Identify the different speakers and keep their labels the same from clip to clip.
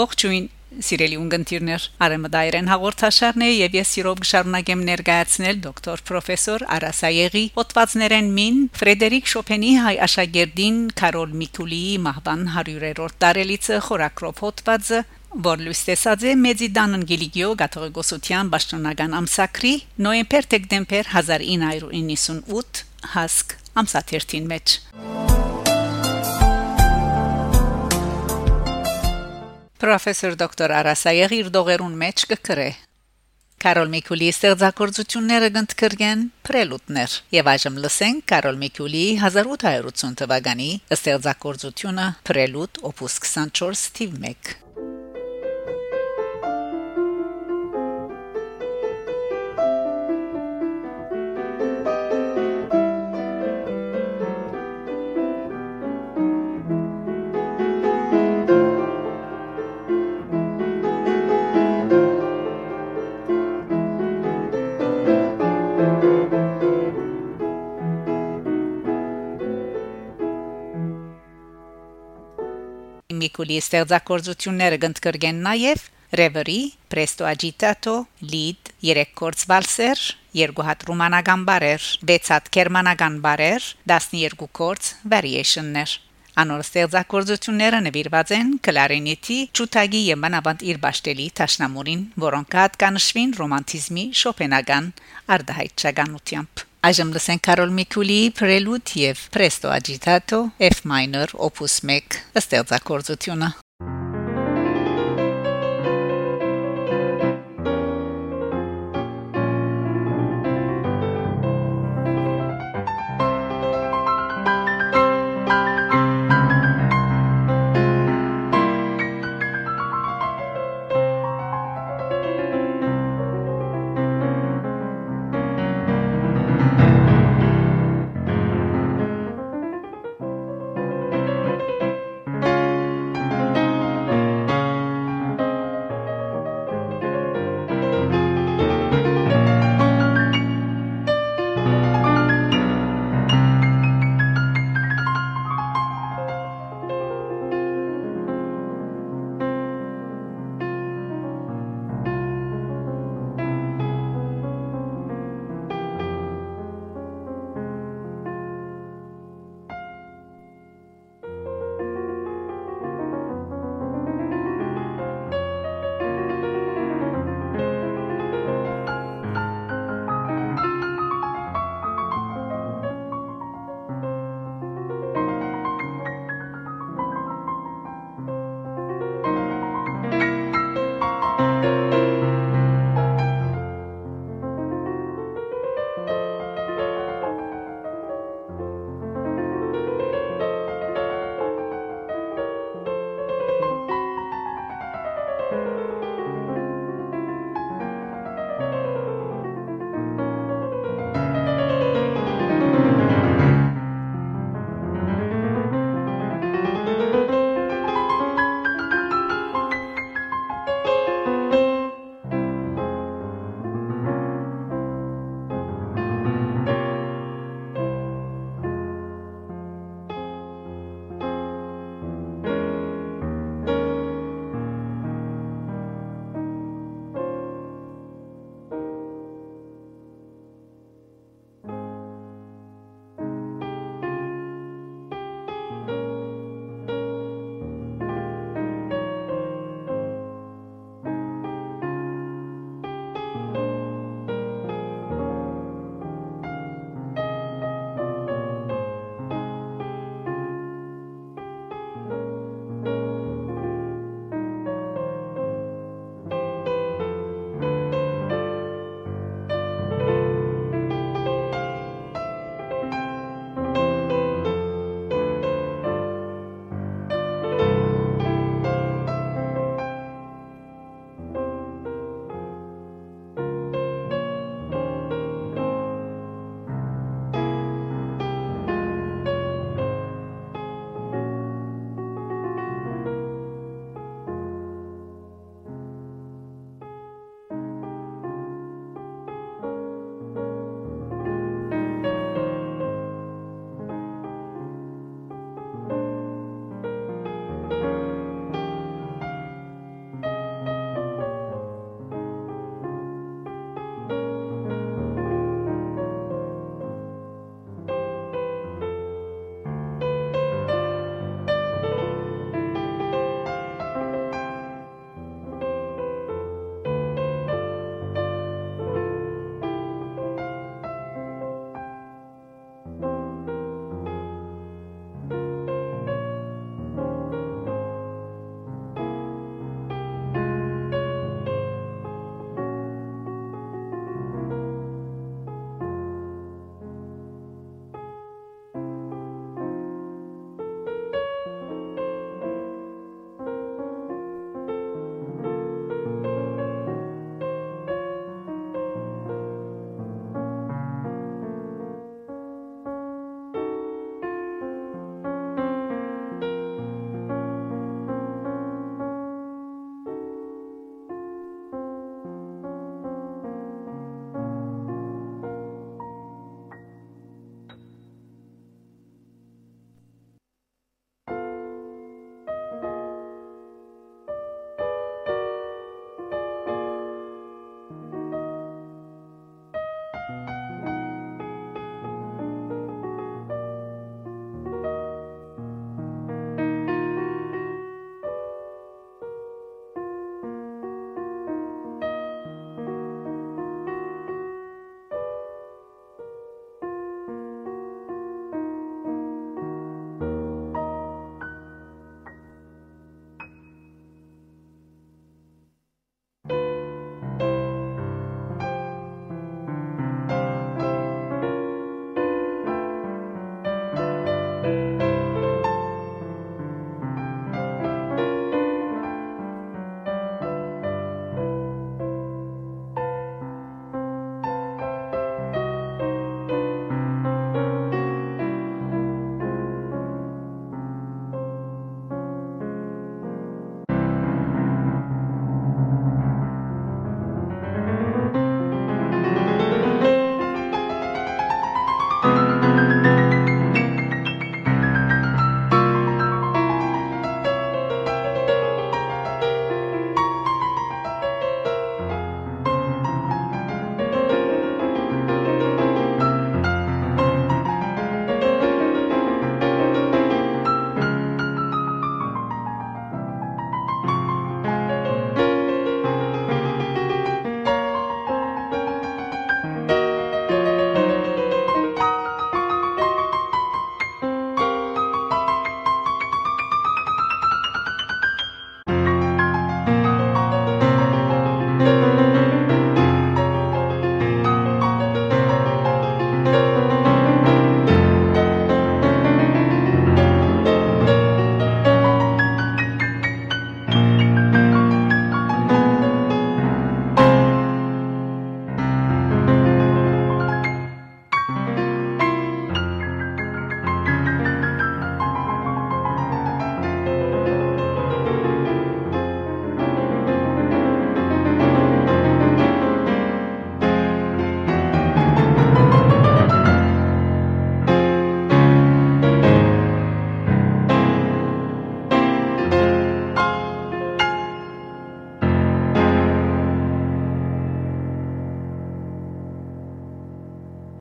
Speaker 1: Ողջույն Սիրելի ունգընտիրներ, Արեմդայրեն հաղորդաշարն է եւ ես սիրով կշարունակեմ ներկայացնել դոկտոր պրոֆեսոր Արասայեգի հոդվածներեն մին Ֆրեդերիկ Շոպենի հայ աշակերտին Կարոլ Միկուլիի մահվան 100-րդ տարելիցը խորակրով հոդվածը որ լույս տեսած է Մեծիդան Անգելիկիո գաթողիկոսության պաշտոնական ամսակրի նոյեմբեր-դեկտեմբեր 1998 հասկ ամսաթերթին մեջ Պրոֆեսոր դոկտոր Արասայեգ իր դողերուն մեջ կգրե Կարոլ Միկուլի ստեղծագործությունները գտնկրգեն պրելուտներ եւ այժմ լսենք Կարոլ Միկուլի 1880 թվականի ստեղծագործությունը պրելուտ օպուս 24 թիվ 1 Միկուլի ստեղծագործությունները գտնկրգեն նաև Reverie, Presto Agitato, Lied, երեք կորց վալսեր, երկու հատ ռումանական բարեր, 6 հատ գերմանական բարեր, 12 կորց variation-ներ։ Անոր ստեղծագործությունները նվիրված են կլարինետի, ճուտագի եւ մանավանդ իր ճաշտելի տաշնամուրին, որոնք հատկանշվին ռոմանտիզմի շոպենական արդահայտչականությամբ։ Այժմ լսենք Կարոլ Միկուլի Prelude եւ Presto Agitato F minor opus 1 ստեղծագործությունը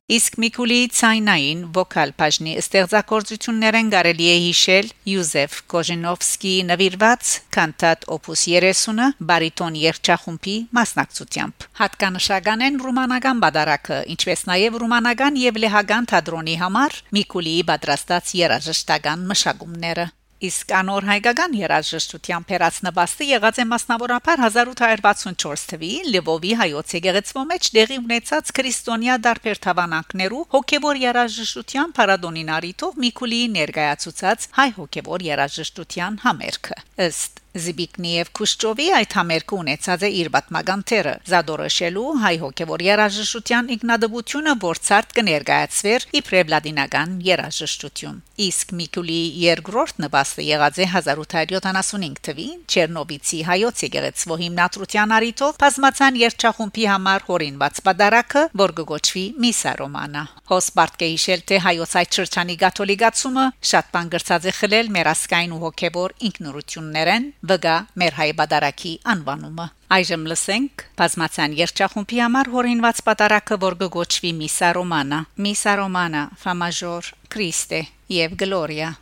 Speaker 1: Իսկ Միկուլի ցայնային վոկալ բաժնի ստեղծագործություններեն կարելի է հիշել Յուզեֆ Կոժենովսկիի նվիրված կանտատ օպուս 30-ը բարիտոն երգչախումբի մասնակցությամբ հատկանշական են ռումանական բադարակը ինչպես նաև ռումանական եւ լեհական թատրոնի համար Միկուլիի պատրաստած երաժշտական մշակումները Իսկ անոր հայկական երաժշտության փերացնվածը եղած է մասնավորապես 1864 թվականին Լևովի հայոց եկեղեցվո մեջ դեղի ունեցած քրիստոնյա դարբեր թվանակներու հոգևոր երաժշտության Փարադոնին Արիտով Միկուլիի ներկայացուցած հայ հոգևոր երաժշտության համերգը։ Ըստ Զիբիկնիև Քուշչովի այդ համերգը ունեցած է իր պատմական թերը Զադորոշելու հայ հոգևոր երաժշտության ինքնադբությունը որ ցարտ կներկայացվեր իբրև լադինական երաժշտություն իսկ Միկուլի երկրորդ նվաստը եղած է 1875 թվին Չեռնովիցի հայոց եկեղեցվո հիմնադրության արիթով բազմացան երգչախումբի համար հորինված պատարակը որ կգոչվի Միսա Ռոմանա Հոսպարտկե հիշել թե հայոց այդ շրջանի կաթոլիկացումը շատ բան գրծած է խլել մեր ասկային ու հոգևոր ինքնուրություններեն վգա մեր հայ բադարակի անվանումը Այժմ լսենք բազմացան երգչախումբի համար հորինված պատարակը, որ կգոչվի Միսա Ռոմանա։ Միսա Ռոմանա, ֆա մաժոր, Քրիստե եւ Գլորիա։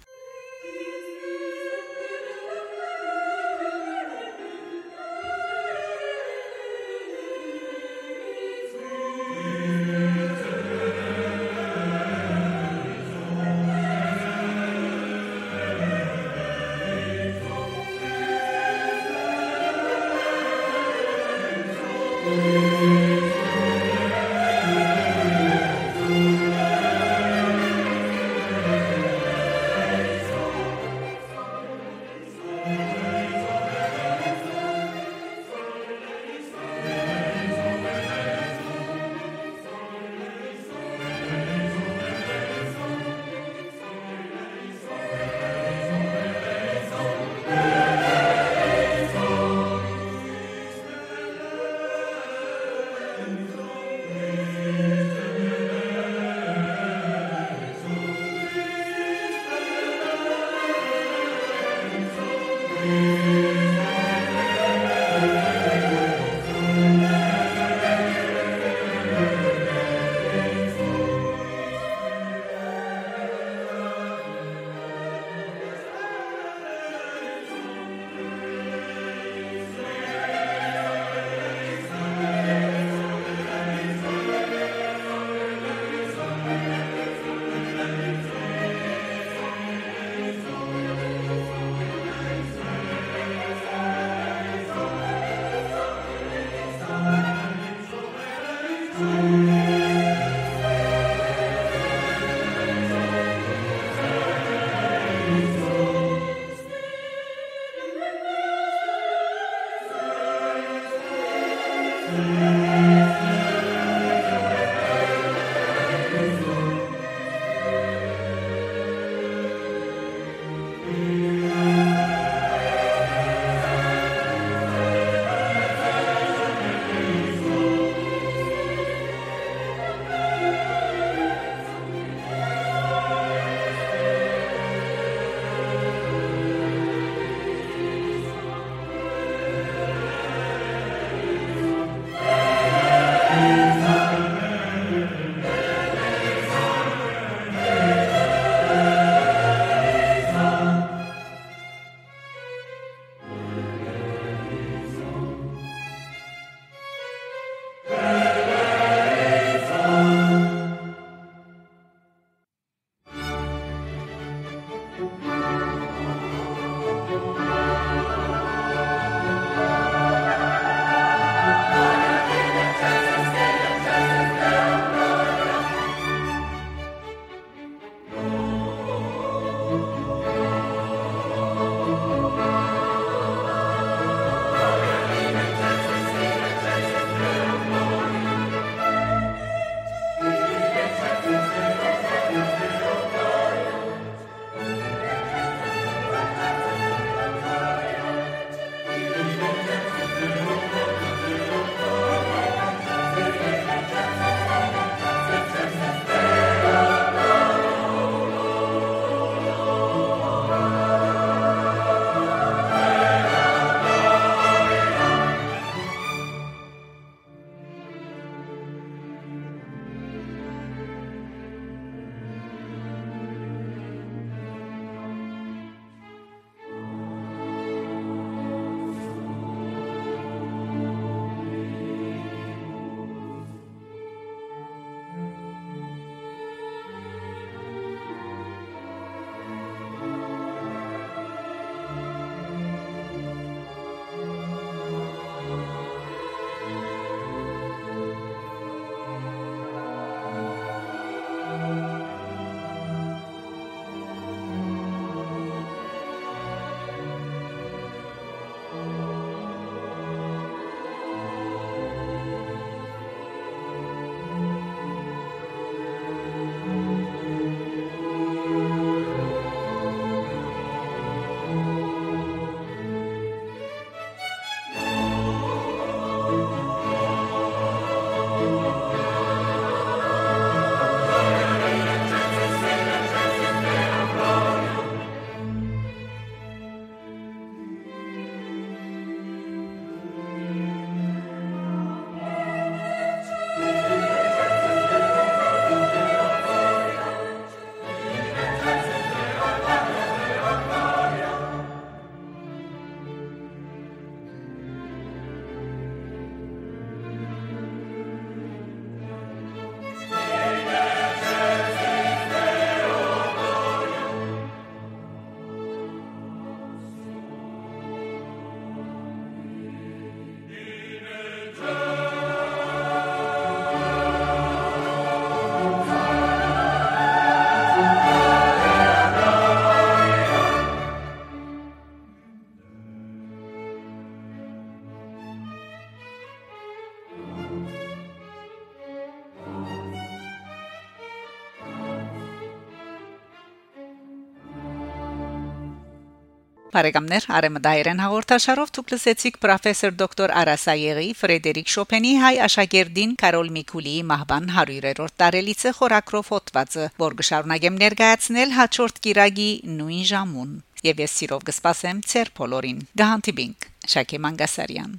Speaker 1: Բարեկամներ Արեմդայերեն հաղորդաշարով դուք լսեցիք պրոֆեսոր դոկտոր Արասայեգի Ֆրեդերիկ Շոպենի հայ աշակերտին Կարոլ Միկուլիի մահվան 100-րդ տարելիցը խորակրով հոդվածը, որ գշարունակեմ ներկայացնել հաջորդ կիրագի նույն ժամուն։ Եվ ես սիրով կսպասեմ ցեր բոլորին։ Գահանտիբինգ Շակե Մանգասարյան